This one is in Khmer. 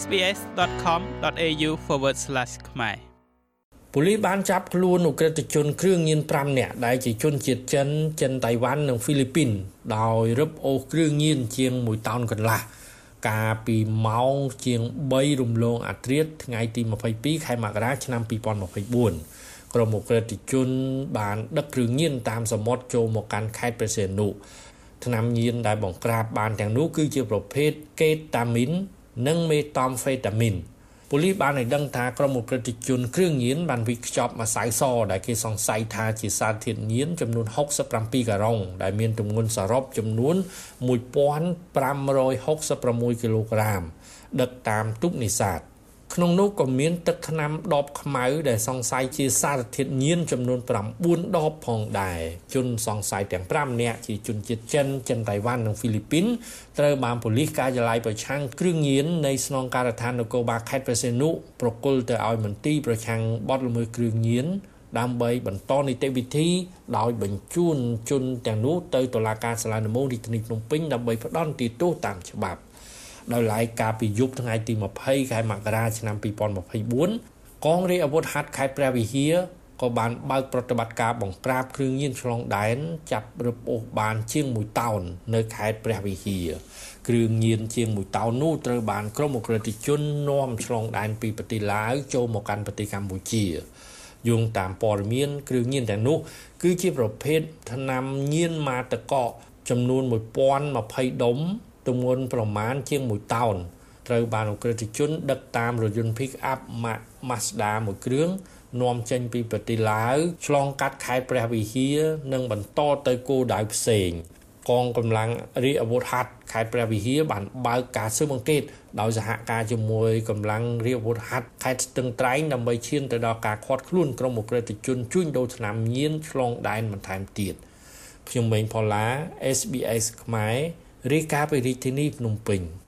sbs.com.au/ ខ្មែរប៉ូលីសបានចាប់ខ្លួនអ ுக ្រិតជនគ្រឿងញៀន5នាក់ដែលជាជនជាតិចិនចិនតៃវ៉ាន់និងហ្វីលីពីន ដោយរឹបអូសគ្រឿងញៀនជាង1តោនកន្លះកាលពីម៉ោងជាង3រំលងអាត្រាតថ្ងៃទី22ខែមករាឆ្នាំ2024ក្រុមអ ுக ្រិតជនបានដឹកគ្រឿងញៀនតាមសមុទ្រចូលមកកាន់ខេត្តព្រះសីហនុថ្នាំញៀនដែលបង្ក្រាបបានទាំងនោះគឺជាប្រភេទកេតាមីន និងមេតាំហ្វេតាមីនប៉ូលីសបានឲ្យដឹងថាក្រុមអ ுக ្រិតជនគ្រឿងញៀនបានវិខ្ចប់ម្សៅសដែលគេសង្ស័យថាជាសារធាតុញៀនចំនួន67ការុងដែលមានទម្ងន់សរុបចំនួន1566គីឡូក្រាមដឹកតាមទូកនេសាទ ក្នុងនោះក៏មានទឹកថ្នាំដបខ្មៅដែលសង្ស័យជាសារធាតុញៀនចំនួន9ដបផងដែរជនសង្ស័យទាំង5នាក់ជាជនជាតិចិនចិនតៃវ៉ាន់និងហ្វីលីពីនត្រូវបានប៉ូលីសការិយាល័យប្រឆាំងគ្រឿងញៀននៃស្នងការដ្ឋាននគរបាលខេត្តព្រះសីហនុប្រគល់ទៅឲ្យមន្ទីរប្រឆាំងបទល្មើសគ្រឿងញៀនដើម្បីបន្តនីតិវិធីដោយបញ្ជូនជនទាំងនោះទៅតុលាការសាលាដំបងរាជធានីភ្នំពេញដើម្បីផ្តន្ទាទោសតាមច្បាប់ ដោយឡែកកាលពីយប់ថ្ងៃទី20ខែមករាឆ្នាំ2024កងរាជអាវុធហត្ថខេត្តព្រះវិហារក៏បានបើកប្រតិបត្តិការបង្ក្រាបគ្រឿងញៀនឆ្លងដែនចាប់រឹបអូសបានជាង1តោននៅខេត្តព្រះវិហារគ្រឿងញៀនជាង1តោននោះត្រូវបានក្រុមអក្រិតជននាំឆ្លងដែនពីប្រទេសឡាវចូលមកកាន់ប្រទេសកម្ពុជាយោងតាមព័ត៌មានគ្រឿងញៀនទាំងនោះ គឺជាប្រភេទថ្នាំញៀនម៉ាតកកចំនួន1020ដុំ ទម្ងន់ប្រមាណជាង1តោនត្រូវបានអ ுக ្រិតជន ដឹកតាមរថយន្ត pick up Mazda មួយគ្រឿងនាំចេញពីប្រទេសឡាវឆ្លងកាត់ខេត្តព្រះវិហារនិងបន្តទៅគោលដៅផ្សេងកងកម្លាំងរាជអាវុធហត្ថខេត្តព្រះវិហារបានបើកការស៊ើបអង្កេតដោយសហការជាមួយកម្លាំងរាជអាវុធហត្ថខេត្តស្ទឹងត្រែងដើម្បីឈានទៅដល់ការឃាត់ខ្លួនក្រុមអ ுக ្រិតជនជួញដូរថ្នាំញៀនឆ្លងដែនបន្ថែមទៀតខ្ញុំម៉េងផល្លា SBS ខ្មែរ រាយការណ៍ពីរាជធានីភ្នំពេញ។